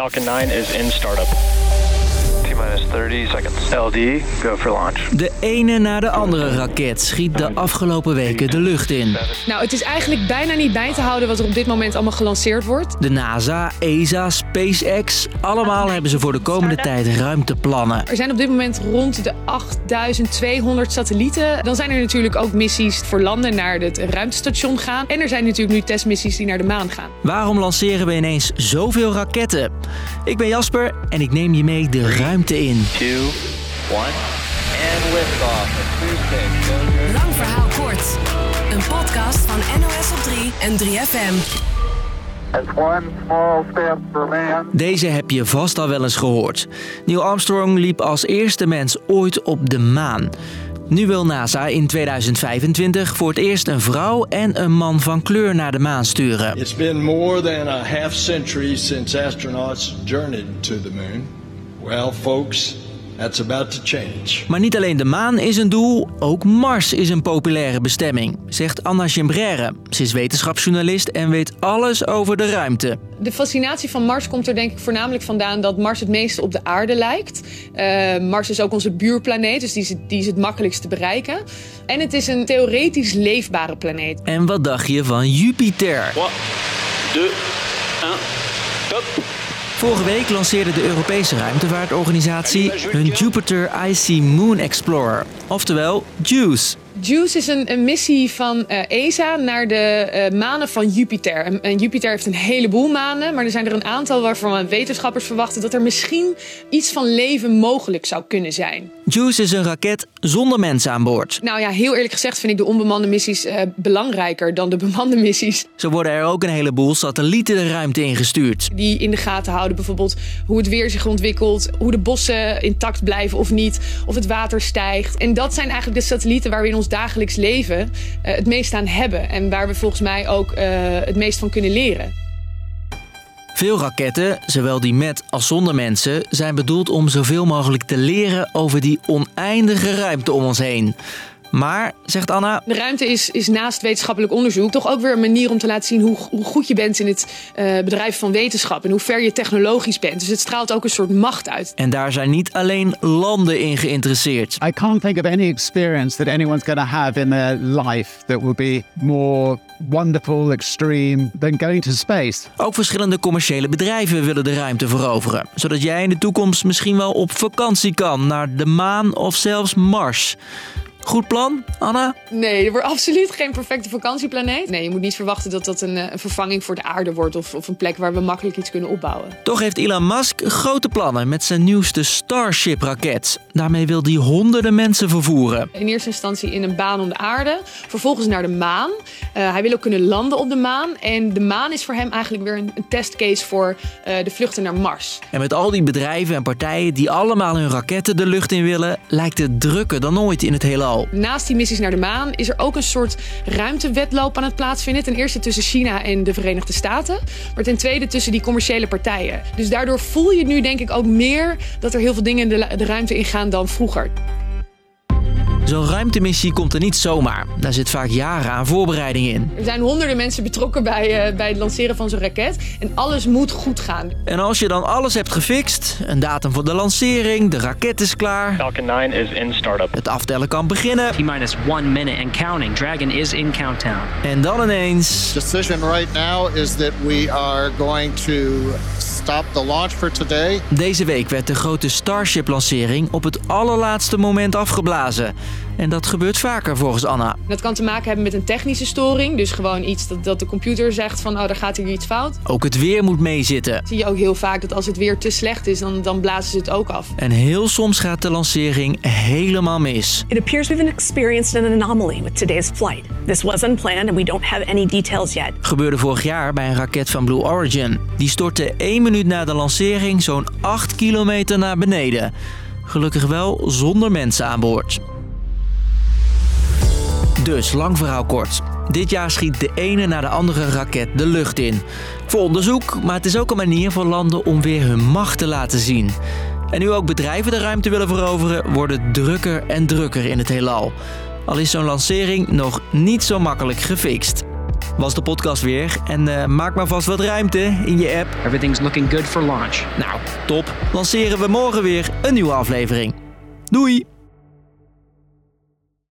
Falcon 9 is in startup. T-minus 30 seconds. LD, go for launch. De ene na de andere raket schiet de afgelopen weken de lucht in. Nou, het is eigenlijk bijna niet bij te houden wat er op dit moment allemaal gelanceerd wordt. De NASA, ESA, SpaceX, allemaal hebben ze voor de komende tijd ruimteplannen. Er zijn op dit moment rond de 8200 satellieten. Dan zijn er natuurlijk ook missies voor landen naar het ruimtestation gaan. En er zijn natuurlijk nu testmissies die naar de maan gaan. Waarom lanceren we ineens zoveel raketten? Ik ben Jasper en ik neem je mee de ruimte in. 2, 1, and liftoff. Lang verhaal kort. Een podcast van NOS op 3 en 3FM. It's one small step for man. Deze heb je vast al wel eens gehoord. Neil Armstrong liep als eerste mens ooit op de maan. Nu wil NASA in 2025 voor het eerst een vrouw en een man van kleur naar de maan sturen. It's been more than a half century since astronauts journeyed to the moon. Well, folks, that's about to change. Maar niet alleen de maan is een doel, ook Mars is een populaire bestemming, zegt Anna Gimbrère. Ze is wetenschapsjournalist en weet alles over de ruimte. De fascinatie van Mars komt er denk ik voornamelijk vandaan dat Mars het meeste op de aarde lijkt. Eh, Mars is ook onze buurplaneet, dus die is, die is het makkelijkst te bereiken. En het is een theoretisch leefbare planeet. En wat dacht je van Jupiter? 3, 2, 1, top. Vorige week lanceerde de Europese ruimtevaartorganisatie hun Jupiter Icy Moon Explorer, oftewel JUICE. JUICE is een, een missie van eh, ESA naar de eh, manen van Jupiter. En, en Jupiter heeft een heleboel manen, maar er zijn er een aantal waarvan wetenschappers verwachten dat er misschien iets van leven mogelijk zou kunnen zijn. JUICE is een raket zonder mensen aan boord. Nou ja, heel eerlijk gezegd vind ik de onbemande missies eh, belangrijker dan de bemande missies. Zo worden er ook een heleboel satellieten de ruimte ingestuurd. Die in de gaten houden bijvoorbeeld hoe het weer zich ontwikkelt, hoe de bossen intact blijven of niet, of het water stijgt. En dat zijn eigenlijk de satellieten waar we in ons dagelijks leven eh, het meest aan hebben. En waar we volgens mij ook eh, het meest van kunnen leren. Veel raketten, zowel die met als zonder mensen, zijn bedoeld om zoveel mogelijk te leren over die oneindige ruimte om ons heen. Maar, zegt Anna, De ruimte is, is naast wetenschappelijk onderzoek toch ook weer een manier om te laten zien hoe, hoe goed je bent in het eh, bedrijf van wetenschap en hoe ver je technologisch bent. Dus het straalt ook een soort macht uit. en daar zijn niet alleen landen in geïnteresseerd. I can't think of any experience that anyone's going to have in their life that will be more wonderful, extreme than going to space. Ook verschillende commerciële bedrijven willen de ruimte veroveren, zodat jij in de toekomst misschien wel op vakantie kan naar de maan of zelfs Mars. Goed plan, Anna? Nee, er wordt absoluut geen perfecte vakantieplaneet. Nee, je moet niet verwachten dat dat een, eh, een vervanging voor de aarde wordt of, of een plek waar we makkelijk iets kunnen opbouwen. Toch heeft Elon Musk grote plannen met zijn nieuwste Starship-raket. Daarmee wil hij honderden mensen vervoeren. In eerste instantie in een baan om de aarde, vervolgens naar de maan. Eh, hij wil ook kunnen landen op de maan. En de maan is voor hem eigenlijk weer een, een testcase voor eh, de vluchten naar Mars. En met al die bedrijven en partijen die allemaal hun raketten de lucht in willen, lijkt het drukker dan ooit in het Naast die missies naar de maan is er ook een soort ruimtewedloop aan het plaatsvinden. Ten eerste tussen China en de Verenigde Staten, maar ten tweede tussen die commerciële partijen. Dus daardoor voel je nu denk ik ook meer dat er heel veel dingen de, de ruimte ingaan dan vroeger. Zo'n ruimtemissie komt er niet zomaar. Daar zit vaak jaren aan voorbereiding in. Er zijn honderden mensen betrokken bij, eh, bij het lanceren van zo'n raket en alles moet goed gaan. En als je dan alles hebt gefixt, een datum voor de lancering, de raket is klaar, Falcon 9 is in startup. het aftellen kan beginnen T-minus one minute and counting. Dragon is in countdown. en dan ineens... Decision right now is that we are going to the launch for today. Deze week werd de grote Starship-lancering op het allerlaatste moment afgeblazen. En dat gebeurt vaker volgens Anna. Dat kan te maken hebben met een technische storing, dus gewoon iets dat, dat de computer zegt van oh, daar gaat hier iets fout. Ook het weer moet meezitten. Zie je ook heel vaak dat als het weer te slecht is, dan, dan blazen ze het ook af. En heel soms gaat de lancering helemaal mis. It appears we've experienced an anomaly with today's flight. This was unplanned and we don't have any details yet. Gebeurde vorig jaar bij een raket van Blue Origin. Die stortte één minuut na de lancering zo'n 8 kilometer naar beneden. Gelukkig wel zonder mensen aan boord. Dus, lang verhaal kort. Dit jaar schiet de ene na de andere raket de lucht in. Voor onderzoek, maar het is ook een manier voor landen om weer hun macht te laten zien. En nu ook bedrijven de ruimte willen veroveren, wordt het drukker en drukker in het heelal. Al is zo'n lancering nog niet zo makkelijk gefixt. Was de podcast weer en uh, maak maar vast wat ruimte in je app. Everything's looking good for launch. Nou, top. Lanceren we morgen weer een nieuwe aflevering. Doei!